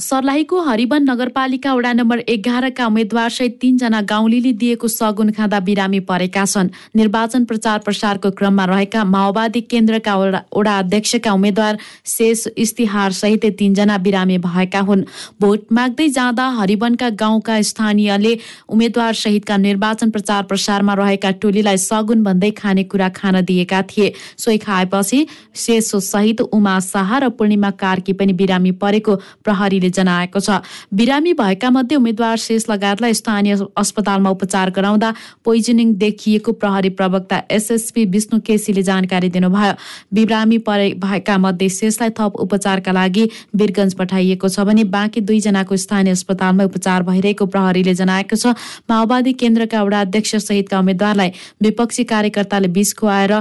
सर्लाहीको everyone नगरपालिका वडा number एघारका उम्मेद्वारसहित तीनजना गाउँलीले दिएको सगुन खाँदा बिरामी परेका छन्। निर्वाचन प्रचार प्रसारको क्रममा रहेका माओवादी केन्द्रका वडा अध्यक्षका उम्मेद्वार शेष इस्तिहार सहित तीनजना बिरामी भएका हुन्। भोट माग्दै जाँदा हरिवनका गाउँका स्थानीयले उम्मेद्वार सहितका निर्वाचन प्रचार प्रसारमा रहेका टोलीलाई सगुन भन्दै खानेकुरा खान दिएका थिए। सोही खाएपछि शेष सहित उमा शाह र पूर्णिमा कार्की पनि बिरामी परेको प्रहरीले जनाएको छ। बिरामी भएका मध्ये उम्मेद्वार शेष लगायतलाई स्थानीय अस्पतालमा उपचार गराउँदा पोइजनिङ देखिएको प्रहरी प्रवक्ता एसएसपी विष्णु केसीले जानकारी दिनुभयो। बिरामी परे भएका मध्ये शेषलाई थप उपचारका लागि वीरगञ्ज पठाइएको छ भने बाँकी दुईजनाको स्थानीय अस्पतालमा उपचार भइरहेको प्रहरीले जनाएको छ। माओवादी केन्द्रका वडा अध्यक्ष सहितका उम्मेद्वारलाई विपक्षी कार्यकर्ताले विष खुवाएर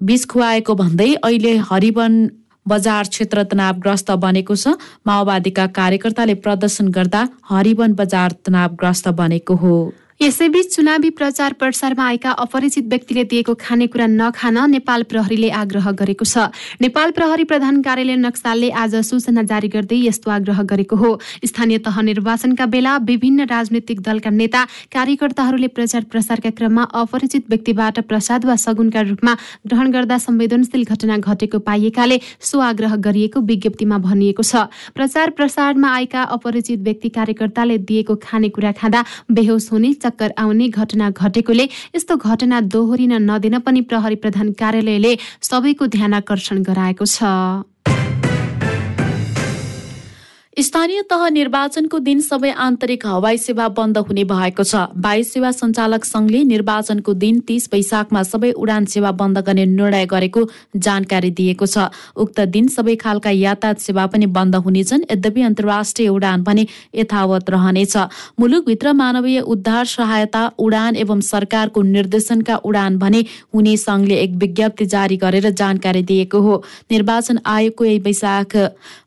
विष खुवाएको भन्दै अहिले हरिवन बजार क्षेत्र तनावग्रस्त बनेको छ। माओवादीका कार्यकर्ताले प्रदर्शन गर्दा हरिवन बजार तनावग्रस्त बनेको हो। यसैबीच चुनावी प्रचार प्रसारमा आएका अपरिचित व्यक्तिले दिएको खानेकुरा नखान नेपाल प्रहरीले आग्रह गरेको छ। नेपाल प्रहरी प्रधान कार्यालय नक्सालले आज सूचना जारी गर्दै यस्तो आग्रह गरेको हो। स्थानीय तह निर्वाचनका बेला विभिन्न राजनैतिक दलका नेता कार्यकर्ताहरूले प्रचार प्रसारका क्रममा अपरिचित व्यक्तिबाट प्रसाद वा सगुनका रूपमा ग्रहण गर्दा संवेदनशील घटना घटेको पाइएकाले सो आग्रह गरिएको विज्ञप्तिमा भनिएको छ। प्रचार प्रसारमा आएका अपरिचित व्यक्ति कार्यकर्ताले दिएको खानेकुरा खाँदा बेहोस हुने चक्कर आउने घटना घटेकोले यस्तो घटना दोहोरिन नदिन पनि प्रहरी प्रधान कार्यालयले सबैको ध्यान आकर्षण गराएको छ। स्थानीय तह निर्वाचनको दिन सबै आन्तरिक हवाई सेवा बन्द हुने भएको छ। वायु सेवा सञ्चालक संघले निर्वाचनको दिन तीस वैशाखमा सबै उडान सेवा बन्द गर्ने निर्णय गरेको जानकारी दिएको छ। उक्त दिन सबै खालका यातायात सेवा पनि बन्द हुनेछन्। यद्यपि अन्तर्राष्ट्रिय उडान भने यथावत रहनेछ। मुलुकभित्र मानवीय उद्धार सहायता उडान एवं सरकारको निर्देशनका उडान भने हुने संघले एक विज्ञप्ति जारी गरेर जानकारी दिएको हो। निर्वाचन आयोगको यही वैशाख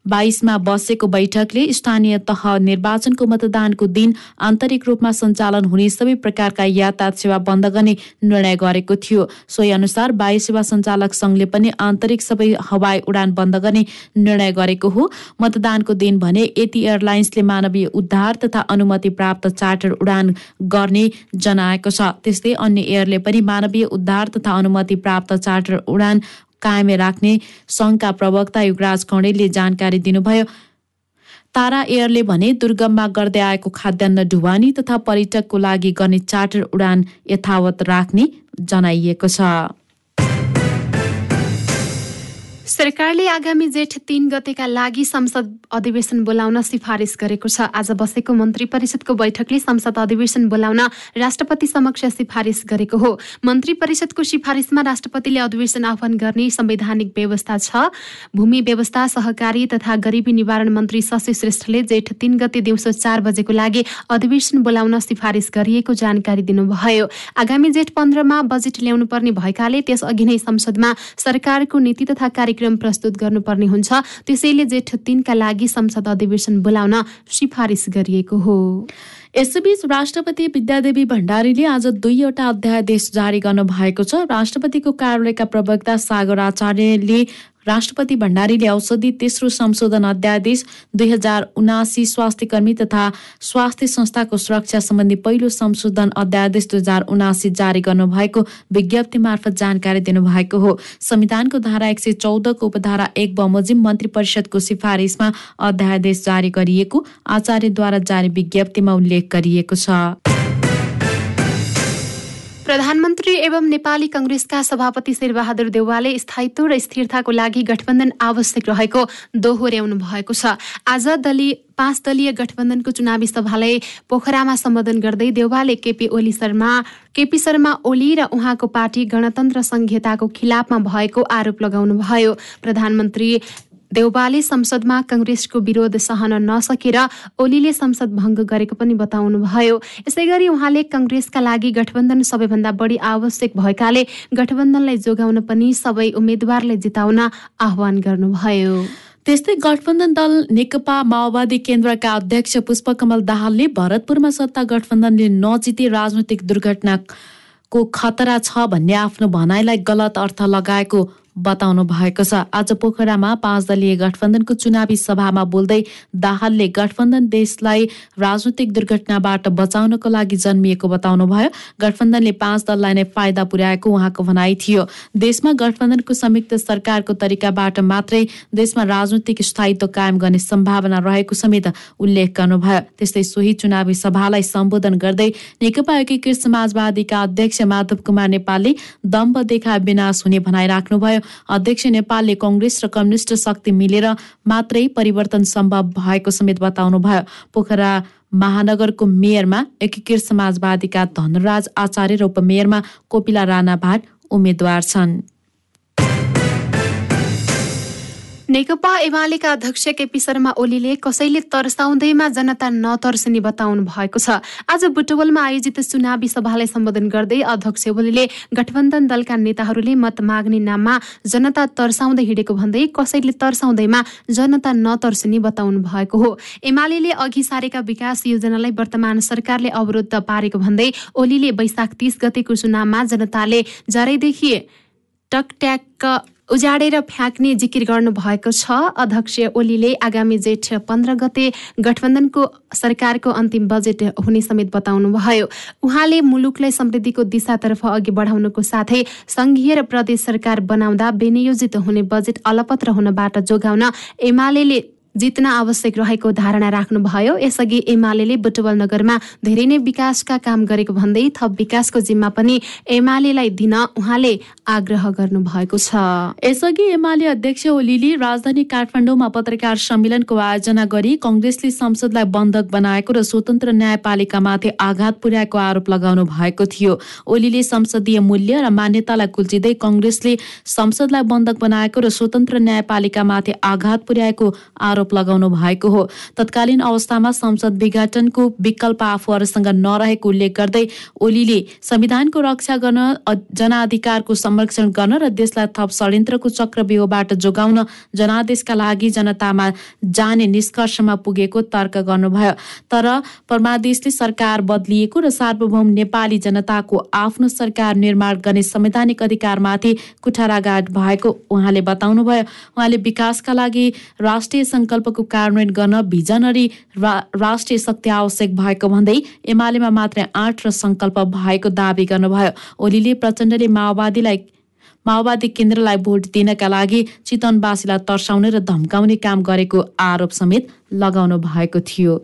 बाइसमा बसेको बैठकले स्थानीय तह निर्वाचनको मतदानको दिन आन्तरिक रूपमा सञ्चालन हुने सबै प्रकारका यातायात सेवा बन्द गर्ने निर्णय गरेको थियो। सोही अनुसार वायु सेवा सञ्चालक संघले पनि आन्तरिक सबै हवाई उडान बन्द गर्ने निर्णय गरेको हो। मतदानको दिन भने यति एयरलाइन्सले मानवीय उद्धार तथा अनुमति प्राप्त चार्टर उडान गर्ने जनाएको छ। त्यस्तै अन्य एयरले पनि मानवीय उद्धार तथा अनुमति प्राप्त चार्टर उडान कायम राख्ने सङ्घका प्रवक्ता युगराज कणेलले जानकारी दिनुभयो। तारा एयरले भने दुर्गममा गर्दै आएको खाद्यान्न ढुवानी तथा पर्यटकको लागि गर्ने चार्टर उडान यथावत राख्ने जनाइएको छ। सरकारले आगामी जेठ तीन गतेका लागि संसद अधिवेशन बोलाउन सिफारिस गरेको छ। आज बसेको मन्त्री परिषदको बैठकले संसद अधिवेशन बोलाउन राष्ट्रपति समक्ष सिफारिस गरेको हो। मन्त्री परिषदको सिफारिसमा राष्ट्रपतिले अधिवेशन आह्वान गर्ने संवैधानिक व्यवस्था छ। भूमि व्यवस्था सहकारी तथा गरिबी निवारण मन्त्री शशि श्रेष्ठले जेठ तीन गते दिउँसो चार बजेको लागि अधिवेशन बोलाउन सिफारिस गरिएको जानकारी दिनुभयो। आगामी जेठ पन्ध्रमा बजेट ल्याउनु पर्ने भएकाले त्यसअघि नै संसदमा सरकारको नीति तथा कार्यक्रम प्रस्तुत गर्नुपर्ने हुन्छ। त्यसैले जेठ तिनका लागि संसद अधिवेशन बोलाउन सिफारिस गरिएको हो। यसैबीच राष्ट्रपति विद्यादेवी भण्डारीले आज दुईवटा अध्यादेश जारी गर्नु भएको छ। राष्ट्रपतिको कार्यालयका प्रवक्ता सागर आचार्यले राष्ट्रपति भण्डारीले औषधि तेस्रो संशोधन अध्यादेश दुई हजार उनासी स्वास्थ्य कर्मी तथा स्वास्थ्य संस्थाको सुरक्षा सम्बन्धी पहिलो संशोधन अध्यादेश दुई हजार उनासी जारी गर्नुभएको विज्ञप्ति मार्फत जानकारी दिनुभएको हो। संविधानको धारा एक सय चौधको उपधारा एक बमोजिम मन्त्री परिषदको सिफारिसमा अध्यादेश जारी गरिएको आचार्यद्वारा जारी विज्ञप्तिमा उल्लेख गरिएको छ। प्रधानमन्त्री एवं नेपाली कङ्ग्रेसका सभापति शेरबहादुर देउवाले स्थायित्व र स्थिरताको लागि गठबन्धन आवश्यक रहेको दोहोर्याउनु भएको छ। आज दलीय पाँच दलीय गठबन्धनको चुनावी सभालाई पोखरामा सम्बोधन गर्दै देउवाले केपी ओली शर्मा केपी शर्मा ओली र उहाँको पार्टी गणतन्त्र संहिताको खिलाफमा भएको आरोप लगाउनुभयो। प्रधानमन्त्री देउबाले संसदमा कंग्रेसको विरोध सहन नसकेर ओलीले संसद भङ्ग गरेको पनि बताउनुभयो। यसै गरी उहाँले कंग्रेसका लागि गठबन्धन सबैभन्दा बढी आवश्यक भएकाले गठबन्धनलाई जोगाउन पनि सबै उम्मेद्वारलाई जिताउन आह्वान गर्नुभयो। त्यस्तै गठबन्धन दल नेकपा माओवादी केन्द्रका अध्यक्ष पुष्पकमल दाहालले भरतपुरमा सत्ता गठबन्धनले नजिते राजनैतिक दुर्घटनाको खतरा छ भन्ने आफ्नो भनाइलाई गलत अर्थ लगाएको बताउनु भएको छ। आज पोखरामा पाँच दलीय गठबन्धनको चुनावी सभामा बोल्दै दाहालले गठबन्धन देशलाई राजनैतिक दुर्घटनाबाट बचाउनको लागि जन्मिएको बताउनुभयो। गठबन्धनले पाँच दललाई नै फाइदा पुर्याएको उहाँको भनाइ थियो। देशमा गठबन्धनको संयुक्त सरकारको तरिकाबाट मात्रै देशमा राजनैतिक स्थायित्व कायम गर्ने सम्भावना रहेको समेत उल्लेख गर्नुभयो। त्यस्तै सोही चुनावी सभालाई सम्बोधन गर्दै नेकपा एकीकृत समाजवादीका अध्यक्ष माधव कुमार नेपालले दम्ब देखा विनाश हुने भनाइ राख्नुभयो। अध्यक्ष नेपालले कङ्ग्रेस र कम्युनिस्ट शक्ति मिलेर मात्रै परिवर्तन सम्भव भएको समेत बताउनुभयो। पोखरा महानगरको मेयरमा एकीकृत समाजवादीका धनराज आचार्य र उपमेयरमा कोपिला राणा भाट उम्मेद्वार छन्। नेकपा एमालेका अध्यक्ष केपी शर्मा ओलीले कसैले तर्साउँदैमा जनता नतर्सिने बताउनु भएको छ। आज बुटवलमा आयोजित चुनावी सभालाई सम्बोधन गर्दै अध्यक्ष ओलीले गठबन्धन दलका नेताहरूले मत माग्ने नाममा जनता तर्साउँदै हिँडेको भन्दै कसैले तर्साउँदैमा जनता नतर्सिने बताउनु भएको हो। एमाले अघि सारेका विकास योजनालाई वर्तमान सरकारले अवरुद्ध पारेको भन्दै ओलीले वैशाख तीस गतेको चुनावमा जनताले जरैदेखि टकट्याक उजाडेर फ्याँक्ने जिकिर गर्नुभएको छ। अध्यक्ष ओलीले आगामी जेठ पन्ध्र गते गठबन्धनको सरकारको अन्तिम बजेट हुने समेत बताउनुभयो। उहाँले मुलुकलाई समृद्धिको दिशातर्फ अघि बढाउनुको साथै संघीय र प्रदेश सरकार बनाउँदा विनियोजित हुने बजेट अलपत्र हुनबाट जोगाउन एमाले जित्न आवश्यक रहेको धारणा राख्नुभयो यसअघि एमाले बुटवल नगरमा धेरै नै विकासका काम गरेको भन्दै थप विकासको जिम्मा पनि एमालेलाई दिन उहाँले आग्रह गर्नुभएको छ। यसअघि एमाले अध्यक्ष ओलीले राजधानी काठमाडौँमा पत्रकार सम्मेलनको आयोजना गरी कङ्ग्रेसले संसदलाई बन्धक बनाएको र स्वतन्त्र न्यायपालिकामाथि आघात पुर्याएको आरोप लगाउनु भएको थियो। ओलीले संसदीय मूल्य र मान्यतालाई कुल्चिँदै कङ्ग्रेसले संसदलाई बन्धक बनाएको र स्वतन्त्र न्यायपालिकामाथि आघात पुर्याएको आरोप आरोप लगाउनु भएको हो। तत्कालीन अवस्थामा संसद विघटनको विकल्प आफूहरूसँग नरहेको उल्लेख गर्दै ओलीले संविधानको रक्षा गर्न जनाधिकारको संरक्षण गर्न र देशलाई थप षड्यन्त्रको चक्रव्यूहबाट जोगाउन जनादेशका लागि जनतामा जाने निष्कर्षमा पुगेको तर्क गर्नुभयो। तर परमादेशले सरकार बदलिएको र सार्वभौम नेपाली जनताको आफ्नो सरकार निर्माण गर्ने संवैधानिक अधिकारमाथि कुठाराघाट भएको उहाँले बताउनुभयो। उहाँले विकासका लागि राष्ट्रिय सङ्कल्पको कार्यान्वयन गर्न भिजनरी रा, राष्ट्रिय शक्ति आवश्यक भएको भन्दै एमालेमा मात्रै आठ र सङ्कल्प भएको दावी गर्नुभयो। ओलीले प्रचण्डले माओवादीलाई माओवादी केन्द्रलाई भोट दिनका लागि चितवनवासीलाई तर्साउने र धम्काउने काम गरेको आरोप समेत लगाउनु भएको थियो।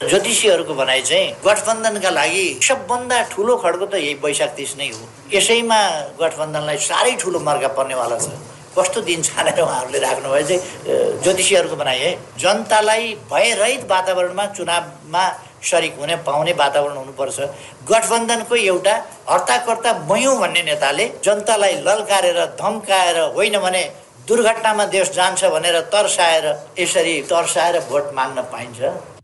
ज्योतिषीहरूको भनाइ चाहिँ गठबन्धनका लागि सबभन्दा ठुलो खड्को त यही वैशाख तिस नै हो। यसैमा गठबन्धनलाई साह्रै ठुलो मर्का पर्नेवाला छ। कस्तो दिन छानेर उहाँहरूले राख्नुभयो चाहिँ ज्योतिषीहरूको भनाइ है। जनतालाई भयरहित वातावरणमा चुनावमा सरिक हुने पाउने वातावरण हुनुपर्छ। गठबन्धनको एउटा हर्ताकर्ता मयौँ भन्ने नेताले जनतालाई लल्काएर धम्काएर होइन भने दुर्घटनामा देश जान्छ भनेर तर्साएर यसरी तर्साएर भोट माग्न पाइन्छ।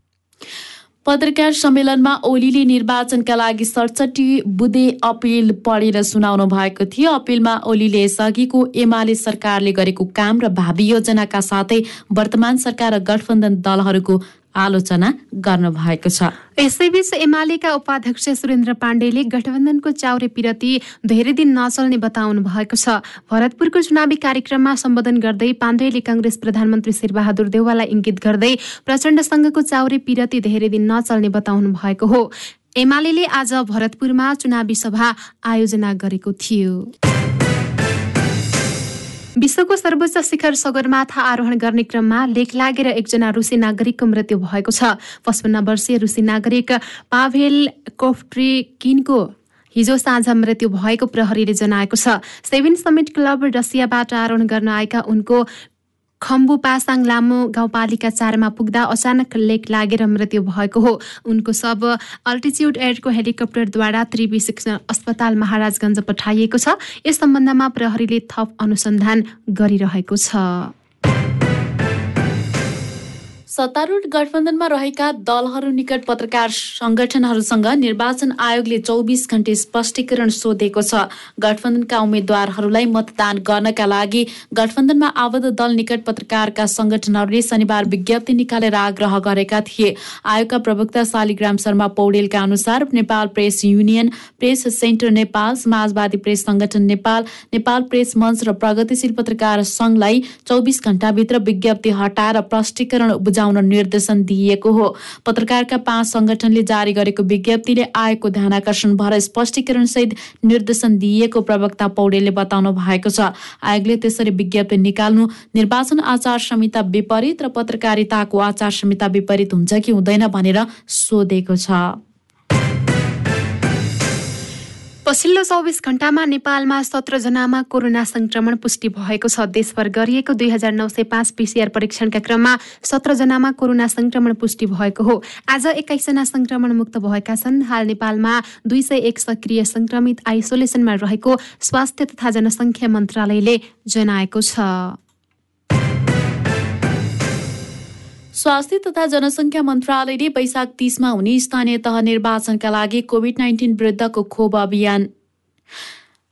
पत्रकार सम्मेलनमा ओलीले निर्वाचनका लागि सडसठी बुधे अपिल पढेर सुनाउनु भएको थियो। अपिलमा ओलीले यसअघिको एमाले सरकारले गरेको काम र भावी योजनाका साथै वर्तमान सरकार र गठबन्धन दलहरूको आलोचना गर्नु भएको छ। यसैबीच एमालेका उपाध्यक्ष सुरेन्द्र पाण्डेले गठबन्धनको चाउरे पिरती धेरै दिन नचल्ने बताउनु भएको छ। भरतपुरको चुनावी कार्यक्रममा सम्बोधन गर्दै पाण्डेले कङ्ग्रेस प्रधानमन्त्री शेरबहादुर देवालाई इङ्गित गर्दै प्रचण्डसँगको चाउरे पिरती धेरै दिन नचल्ने बताउनु भएको हो। एमाले आज भरतपुरमा चुनावी सभा आयोजना गरेको थियो। विश्वको सर्वोच्च शिखर सगरमाथा आरोहण गर्ने क्रममा लेख लागेर एकजना रुसी नागरिकको मृत्यु भएको छ। पचपन्न वर्षीय रुसी नागरिक पाभेल कोफ्ट्रिकिनको हिजो साँझ मृत्यु भएको प्रहरीले जनाएको छ। सेभेन समिट क्लब रसियाबाट आरोहण गर्न आएका उनको खम्बु पासाङ लामो गाउँपालिका चारमा पुग्दा अचानक लेक लागेर मृत्यु भएको हो। उनको सब अल्टिच्युड एयरको हेलिकप्टरद्वारा त्रिवी शिक्षण अस्पताल महाराजगञ्ज पठाइएको छ। यस सम्बन्धमा प्रहरीले थप अनुसन्धान गरिरहेको छ। सत्तारूढ गठबन्धनमा रहेका दलहरू निकट पत्रकार संगठनहरूसँग निर्वाचन आयोगले चौबिस घण्टे स्पष्टीकरण सोधेको छ। गठबन्धनका उम्मेद्वारहरूलाई मतदान गर्नका लागि गठबन्धनमा आबद्ध दल निकट पत्रकारका संगठनहरूले शनिबार विज्ञप्ति निकालेर आग्रह गरेका थिए। आयोगका प्रवक्ता शालिग्राम शर्मा पौडेलका अनुसार Nepal press union press centre Nepal Samajwadi press Sangathan Nepal Nepal press मञ्च र प्रगतिशील पत्रकार संघलाई चौबिस घण्टाभित्र विज्ञप्ति हटाएर प्रष्टीकरण बुझाउन निर्देशन दिइएको हो। पत्रकारका पाँच संगठनले जारी गरेको विज्ञप्तिले आएको ध्यान आकर्षण भएर स्पष्टीकरण सहित निर्देशन दिइएको प्रवक्ता पौडेलले बताउनु भएको छ। आयोगले त्यसरी विज्ञप्ति निकाल्नु निर्वाचन आचार संहिता विपरीत र पत्रकारिताको आचार संहिता विपरीत हुन्छ कि हुँदैन भनेर सोधेको छ। पछिल्लो चौबिस घण्टामा नेपालमा सत्रजनामा कोरोना संक्रमण पुष्टि भएको छ। देशभर गरिएको दुई हजार नौ सय पाँच पिसिआर परीक्षणका क्रममा सत्रजनामा कोरोना संक्रमण पुष्टि भएको हो। आज एक्काइसजना संक्रमण मुक्त भएका छन्। हाल नेपालमा दुई सय एक सक्रिय संक्रमित आइसोलेसनमा रहेको स्वास्थ्य तथा जनसङ्ख्या मन्त्रालयले जनाएको छ। स्वास्थ्य तथा जनसङ्ख्या मन्त्रालयले वैशाख तीसमा हुने स्थानीय तह निर्वाचनका लागि कोभिड नाइन्टिन विरुद्धको खोप अभियान।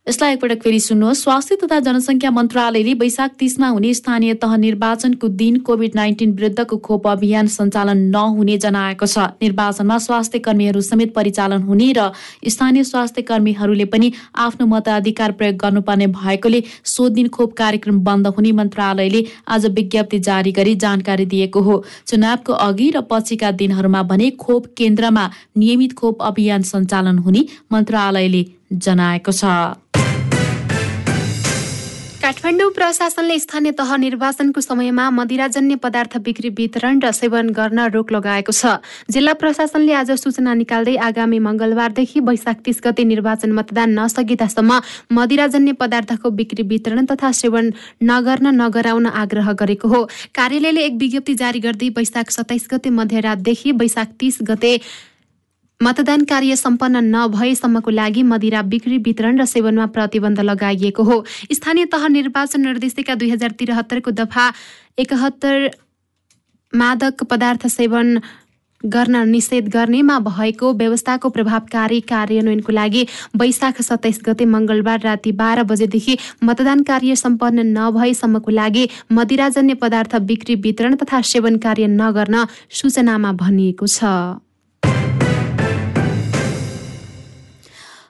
यसलाई एकपटक फेरि सुन्नुहोस्। स्वास्थ्य तथा जनसङ्ख्या मन्त्रालयले वैशाख तिसमा हुने स्थानीय तह निर्वाचनको दिन कोभिड नाइन्टिन विरुद्धको खोप अभियान सञ्चालन नहुने जनाएको छ। निर्वाचनमा स्वास्थ्य कर्मीहरू समेत परिचालन हुने र स्थानीय स्वास्थ्य कर्मीहरूले पनि आफ्नो मताधिकार प्रयोग गर्नुपर्ने भएकोले सो दिन खोप कार्यक्रम बन्द हुने मन्त्रालयले आज विज्ञप्ति जारी गरी जानकारी दिएको हो। चुनावको अघि र पछिका दिनहरूमा भने खोप केन्द्रमा नियमित खोप अभियान सञ्चालन हुने मन्त्रालयले जनाएको छ। काठमाडौँ प्रशासनले स्थानीय तह निर्वाचनको समयमा मदिराजन्य पदार्थ बिक्री वितरण र सेवन गर्न रोक लगाएको छ। जिल्ला प्रशासनले आज सूचना निकाल्दै आगामी मङ्गलबारदेखि वैशाख तिस गते निर्वाचन मतदान नसकिँदासम्म मदिराजन्य पदार्थको बिक्री वितरण तथा सेवन नगर्न नगराउन आग्रह गरेको हो। कार्यालयले एक विज्ञप्ति जारी गर्दै वैशाख सत्ताइस गते मध्यरातदेखि वैशाख तिस गते मतदान कार्य सम्पन्न नभएसम्मको लागि मदिरा बिक्री वितरण र सेवनमा प्रतिबन्ध लगाइएको हो। स्थानीय तह निर्वाचन निर्देशिका दुई हजार त्रिहत्तरको दफा एकहत्तर मादक पदार्थ सेवन गर्न निषेध गर्नेमा भएको व्यवस्थाको प्रभावकारी कार्यान्वयनको लागि वैशाख सत्ताइस गते मङ्गलबार राति बाह्र बजेदेखि मतदान कार्य सम्पन्न नभएसम्मको लागि मदिराजन्य पदार्थ बिक्री वितरण तथा सेवन कार्य नगर्न सूचनामा भनिएको छ।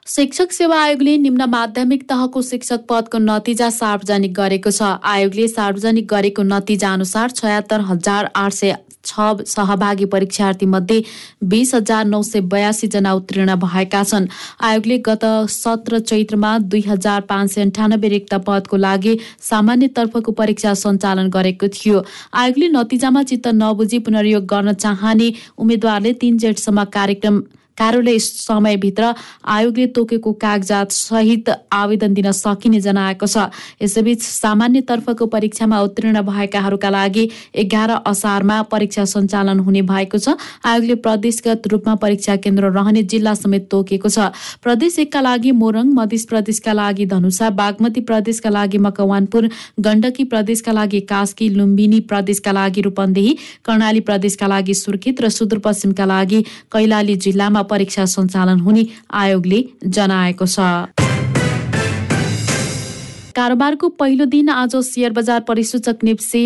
शिक्षक सेवा आयोगले निम्न माध्यमिक तहको शिक्षक पदको नतिजा सार्वजनिक गरेको छ। आयोगले सार्वजनिक गरेको नतिजा अनुसार छयत्तर हजार आठ सय छ सहभागी परीक्षार्थी मध्ये बिस हजार नौ सय बयासी जना उत्तीर्ण भएका छन्। आयोगले गत सत्र चैत्रमा दुई हजार पाँच सय अन्ठानब्बे रिक्त पदको लागि सामान्यतर्फको परीक्षा सञ्चालन गरेको थियो। आयोगले नतिजामा चित्त नबुझी पुनर्योग गर्न चाहने उम्मेद्वारले तीन जेठसम्म कार्यक्रम कार्यालय समयभित्र आयोगले तोकेको कागजात सहित आवेदन दिन सकिने जनाएको छ। यसैबीच सामान्यतर्फको परीक्षामा उत्तीर्ण भएकाहरूका लागि एघार असारमा परीक्षा सञ्चालन हुने भएको छ। आयोगले प्रदेशगत रूपमा परीक्षा केन्द्र रहने जिल्ला समेत तोकेको छ। प्रदेश एकका लागि मोरङ मध्य प्रदेशका लागि धनुषा बागमती प्रदेशका लागि मकवानपुर गण्डकी प्रदेशका लागि कास्की लुम्बिनी प्रदेशका लागि रूपन्देही कर्णाली प्रदेशका लागि सुर्खेत र सुदूरपश्चिमका लागि कैलाली जिल्लामा परीक्षा सञ्चालन हुने आयोगले जनाएको छ। कारोबारको पहिलो दिन आज सेयर बजार परिसूचक नेप्से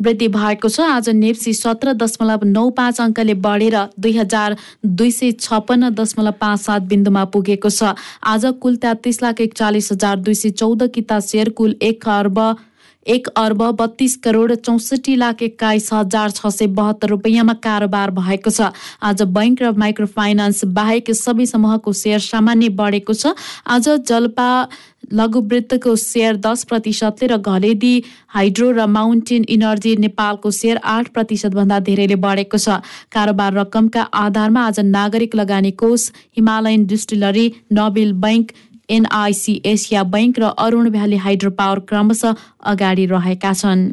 वृद्धि भएको छ। आज नेप्सी सत्र दशमलव नौ पाँच अङ्कले बढेर दुई हजार दुई सय छप्पन्न दशमलव पाँच सात बिन्दुमा पुगेको छ। आज कुल तेत्तिस लाख एकचालिस हजार दुई सय चौध किता सेयर कुल एक अर्ब एक अर्ब बत्तीस करोड चौसठी लाख एक्काइस हजार छ सय बहत्तर रुपियाँमा कारोबार भएको छ। आज बैङ्क र माइक्रो फाइनान्स बाहेक सबै समूहको सेयर सामान्य बढेको छ। आज जलपा लघुवृत्तको सेयर दस प्रतिशतले र घलेदी हाइड्रो र माउन्टेन इनर्जी नेपालको सेयर आठ प्रतिशतभन्दा धेरैले बढेको छ। कारोबार रकमका आधारमा आज Nagarik Lagani Kosh Himalayan distillery Nobel bank NIC Asia bank र अरुण भ्याली हाइड्रो पावर क्रमशः अगाडि रहेका छन्।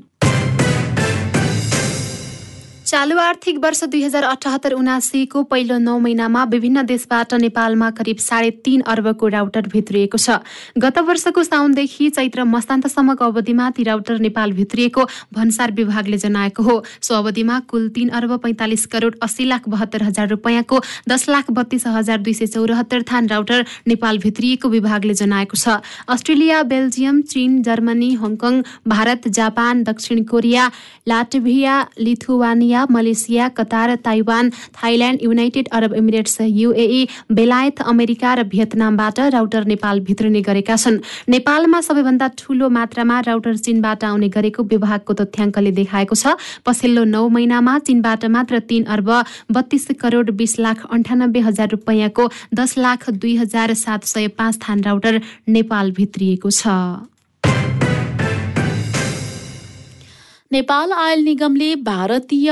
चालु आर्थिक वर्ष दुई हजार अठहत्तर उनासीको पहिलो नौ महिनामा विभिन्न देशबाट नेपालमा करिब साढे तीन अर्बको राउटर भित्रिएको छ। गत वर्षको साउनदेखि चैत्र मस्तान्तसम्मको अवधिमा ती राउटर नेपाल भित्रिएको भन्सार विभागले जनाएको हो। सो अवधिमा कुल तीन अर्ब पैँतालिस करोड अस्सी लाख बहत्तर हजार रुपियाँको दस लाख बत्तीस हजार दुई सय चौरात्तर थान राउटर नेपाल भित्रिएको विभागले जनाएको छ। अस्ट्रेलिया बेल्जियम चीन Germany Hong Kong Bharat Japan दक्षिण Korea Latvia Lithuania Malaysia Qatar Taiwan Thailand United Arab Emirates UAE बेलायत अमेरिका र भियतनामबाट राउटर नेपाल भित्रिने गरेका छन्। नेपालमा सबैभन्दा ठूलो मात्रामा राउटर चीनबाट आउने गरेको विभागको तथ्याङ्कले देखाएको छ। पछिल्लो नौ महिनामा चीनबाट मात्र तीन अर्ब बत्तीस करोड बिस लाख अन्ठानब्बे हजार रुपियाँको दस लाख दुई हजार सात सय पाँच थान राउटर नेपाल भित्रिएको छ। नेपाल आयल निगमले भारतीय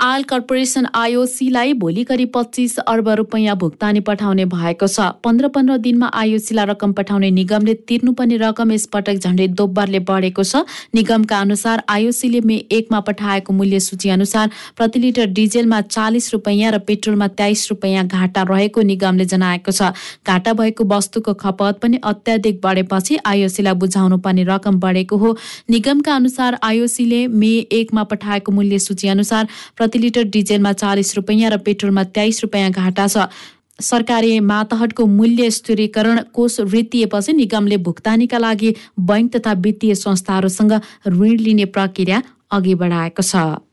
आयल कर्पोरेसन आइओसीलाई भोलि करिब पच्चिस अर्ब रुपियाँ भुक्तानी पठाउने भएको छ। पन्ध्र पन्ध्र दिनमा आइओसीलाई रकम पठाउने निगमले तिर्नुपर्ने रकम यसपटक झण्डै दोब्बरले बढेको छ। निगमका अनुसार आइओसीले मे एकमा पठाएको मूल्य सूची अनुसार प्रति लिटर डिजेलमा चालिस रुपियाँ र पेट्रोलमा तेइस रुपियाँ घाटा रहेको निगमले जनाएको छ। घाटा भएको वस्तुको खपत पनि अत्याधिक बढेपछि आइओसीलाई बुझाउनु पर्ने रकम बढेको हो। निगमका अनुसार आइओसीले मे एकमा पठाएको मूल्य सूची अनुसार प्रति लिटर डिजेलमा चालिस रुपियाँ र पेट्रोलमा तेइस रुपियाँ घाटा छ। सरकारी मातहतको मूल्य स्थिरीकरण कोष वृत्तिएपछि निगमले भुक्तानीका लागि बैङ्क तथा वित्तीय संस्थाहरूसँग ऋण लिने प्रक्रिया अघि बढाएको छ।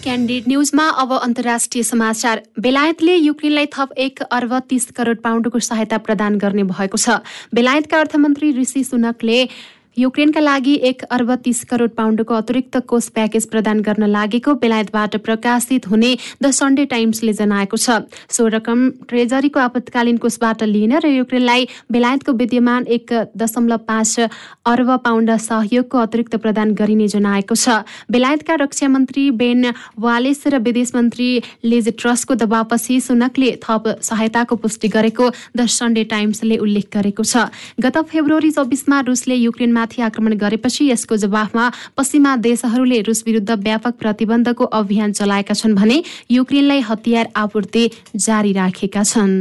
क्यान्डिड न्युजमा अब अन्तर्राष्ट्रिय समाचार। बेलायतले युक्रेनलाई थप एक अर्ब तीस करोड पाउन्डको सहायता प्रदान गर्ने भएको छ। बेलायतका अर्थमन्त्री ऋषि सुनकले युक्रेनका लागि एक अर्ब तीस करोड पाउन्डको अतिरिक्त कोष प्याकेज प्रदान गर्न लागेको बेलायतबाट प्रकाशित हुने द सन्डे टाइम्सले जनाएको छ। सो रकम ट्रेजरीको आपतकालीन कोषबाट लिन र युक्रेनलाई बेलायतको विद्यमान एक दशमलव पाँच अर्ब पाउन्ड सहयोगको अतिरिक्त प्रदान गरिने जनाएको छ। बेलायतका रक्षा मन्त्री बेन वालेस र विदेश मन्त्री लिज ट्रस्टको दबावपछि सुनकले थप सहायताको पुष्टि गरेको द सन्डे टाइम्सले उल्लेख गरेको छ। गत फेब्रुअरी चौबिसमा रुसले युक्रेनमा माथि आक्रमण गरेपछि यसको जवाफमा पश्चिमा देशहरूले रुस विरुद्ध व्यापक प्रतिबन्धको अभियान चलाएका छन् भने युक्रेनलाई हतियार आपूर्ति जारी राखेका छन्।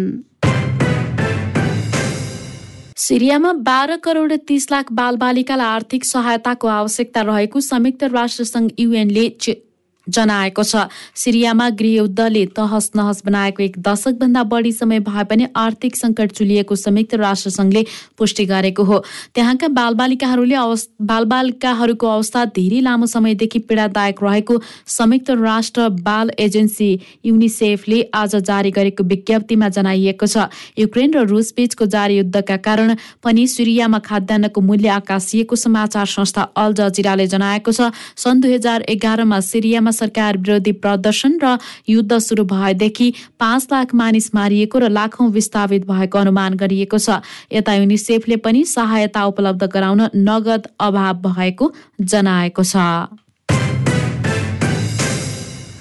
सिरियामा बाह्र करोड तीस लाख बालबालिकालाई आर्थिक सहायताको आवश्यकता रहेको संयुक्त राष्ट्रसङ्घ युएनले जनाएको छ। सिरियामा गृहयुद्धले तहस नहस बनाएको एक दशकभन्दा बढी समय भए पनि आर्थिक सङ्कट चुलिएको संयुक्त राष्ट्रसङ्घले पुष्टि गरेको हो। त्यहाँका बालबालिकाहरूले बालबालिकाहरूको अवस्था धेरै लामो समयदेखि पीडादायक रहेको संयुक्त राष्ट्र बाल एजेन्सी युनिसेफले आज जारी गरेको विज्ञप्तिमा जनाइएको छ। युक्रेन र रुस बीचको जारी युद्धका कारण पनि सिरियामा खाद्यान्नको मूल्य आकाशिएको समाचार संस्था अल जजिराले जनाएको छ। सन् दुई हजार एघारमा सिरियामा सरकार विरोधी प्रदर्शन र युद्ध सुरु भएदेखि पाँच लाख मानिस मारिएको र लाखौं विस्थापित भएको अनुमान गरिएको छ। यता युनिसेफले पनि सहायता उपलब्ध गराउन नगद अभाव भएको जनाएको छ।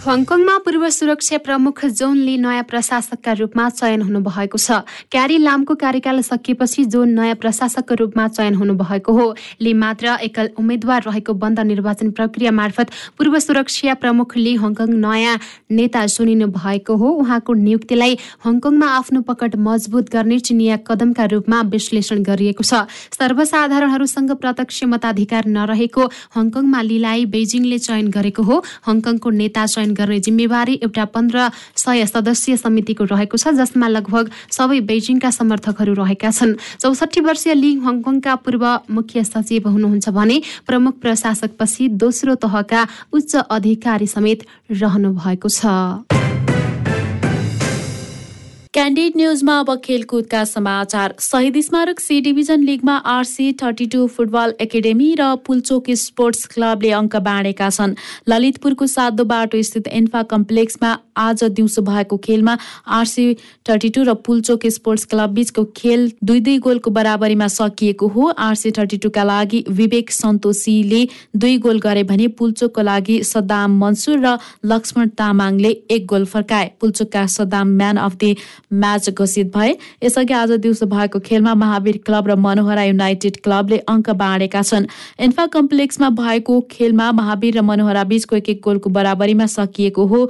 हङकङमा पूर्व सुरक्षा प्रमुख जोन ली नयाँ प्रशासकका रूपमा चयन हुनुभएको छ। क्यारी लामको कार्यकाल सकिएपछि जोन नयाँ प्रशासकको रूपमा चयन हुनुभएको हो। ली मात्र एकल उम्मेद्वार रहेको बन्द निर्वाचन प्रक्रिया मार्फत पूर्व सुरक्षा प्रमुख ली हङकङ नयाँ नेता चुनिनु भएको हो। उहाँको नियुक्तिलाई हङकङमा आफ्नो पकड मजबुत गर्ने चिनिया कदमका रूपमा विश्लेषण गरिएको छ। सर्वसाधारणहरूसँग प्रत्यक्ष मताधिकार नरहेको हङकङमा लीलाई बेजिङले चयन गरेको हो। हङकङको नेता चयन गर्ने जिम्मेवारी एउटा पन्ध्र सय सदस्यीय समितिको रहेको छ जसमा लगभग सबै बेजिङका समर्थकहरू रहेका छन्। चौसठी वर्षीय ली हङकङका पूर्व मुख्य सचिव हुनुहुन्छ भने प्रमुख प्रशासकपछि दोस्रो तहका उच्च अधिकारी समेत रहनु भएको छ। क्यान्डिड न्युजमा अब खेलकुदका समाचार। Shahid Smarak C division लिगमा RC thirty two football academy र पुलचोक स्पोर्ट्स क्लबले अङ्क बाँडेका छन्। ललितपुरको सातो बाटो स्थित एन्फा कम्प्लेक्समा आज दिउँसो भएको खेलमा आरसी थर्टी टू र पुल्चोक स्पोर्ट्स क्लब बीचको खेल दुई दुई गोलको बराबरीमा सकिएको हो। आरसी थर्टी टूका लागि विवेक सन्तोषीले दुई गोल गरे भने पुल्चोकको लागि सदाम मन्सुर र लक्ष्मण तामाङले एक गोल फर्काए। पुल्चोकका Saddam man of the match घोषित भए। यसअघि आज दिउँसो भएको खेलमा महावीर क्लब र मनोहरा युनाइटेड क्लबले अङ्क बाँडेका छन्। इन्फा कम्प्लेक्समा भएको खेलमा महावीर र मनोहरा बीचको एक एक गोलको बराबरीमा सकिएको हो।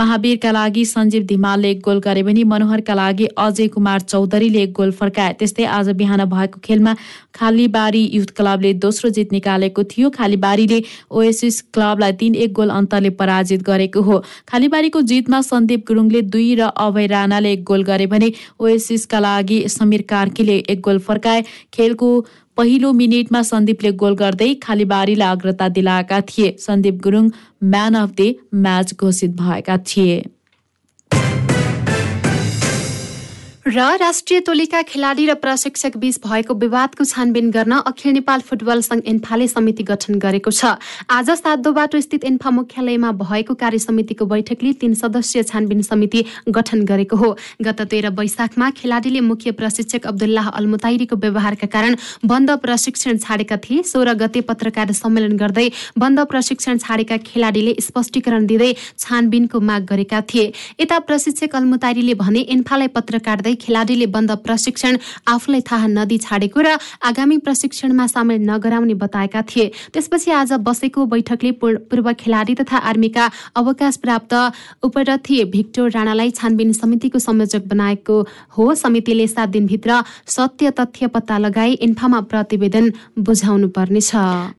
महावीरका लागि सञ्जीव धिमालले एक गोल गरे भने मनोहरका लागि अजय कुमार चौधरीले एक गोल फर्काए। त्यस्तै आज बिहान भएको खेलमा खालीबारी युथ क्लबले दोस्रो जित निकालेको थियो। खालीबारीले ओएसिस क्लबलाई तीन एक गोल अन्तरले पराजित गरेको हो। खालीबारीको जितमा सन्दीप गुरुङले दुई र अभय राणाले एक गोल गरे भने ओएसिसका लागि समीर कार्कीले एक गोल फर्काए। खेलको पहिलो मिनेटमा सन्दीपले गोल गर्दै खालीबारीलाई अग्रता दिलाएका थिए। Sandeep Gurung man of the match घोषित भएका थिए। र राष्ट्रिय टोलीका खेलाडी र प्रशिक्षक बीच भएको विवादको छानबिन गर्न अखिल नेपाल फुटबल संघ एन्फाले समिति गठन गरेको छ। आज सातो बाटो स्थित एन्फा मुख्यालयमा भएको कार्य समितिको बैठकले तीन सदस्यीय छानबिन समिति गठन गरेको हो। गत तेह्र वैशाखमा खेलाडीले मुख्य प्रशिक्षक अब्दुल्लाह अल्मुताइरीको व्यवहारका कारण बन्द प्रशिक्षण छाडेका थिए। सोह्र गते पत्रकार सम्मेलन गर्दै बन्द प्रशिक्षण छाडेका खेलाडीले स्पष्टीकरण दिँदै छानबिनको माग गरेका थिए। यता प्रशिक्षक अल्मुताइरीले भने एन्फालाई पत्रकार खेलाडीले बन्द प्रशिक्षण आफूलाई थाहा नदी छाडेको र आगामी प्रशिक्षणमा सामेल नगराउने बताएका थिए। त्यसपछि आज बसेको बैठकले पूर्व खेलाडी तथा आर्मीका अवकाश प्राप्त उपरथी भिक्टोर राणालाई छानबिन समितिको संयोजक बनाएको हो। समितिले सात दिनभित्र सत्य तथ्य पत्ता लगाई इन्फामा प्रतिवेदन बुझाउनु पर्नेछ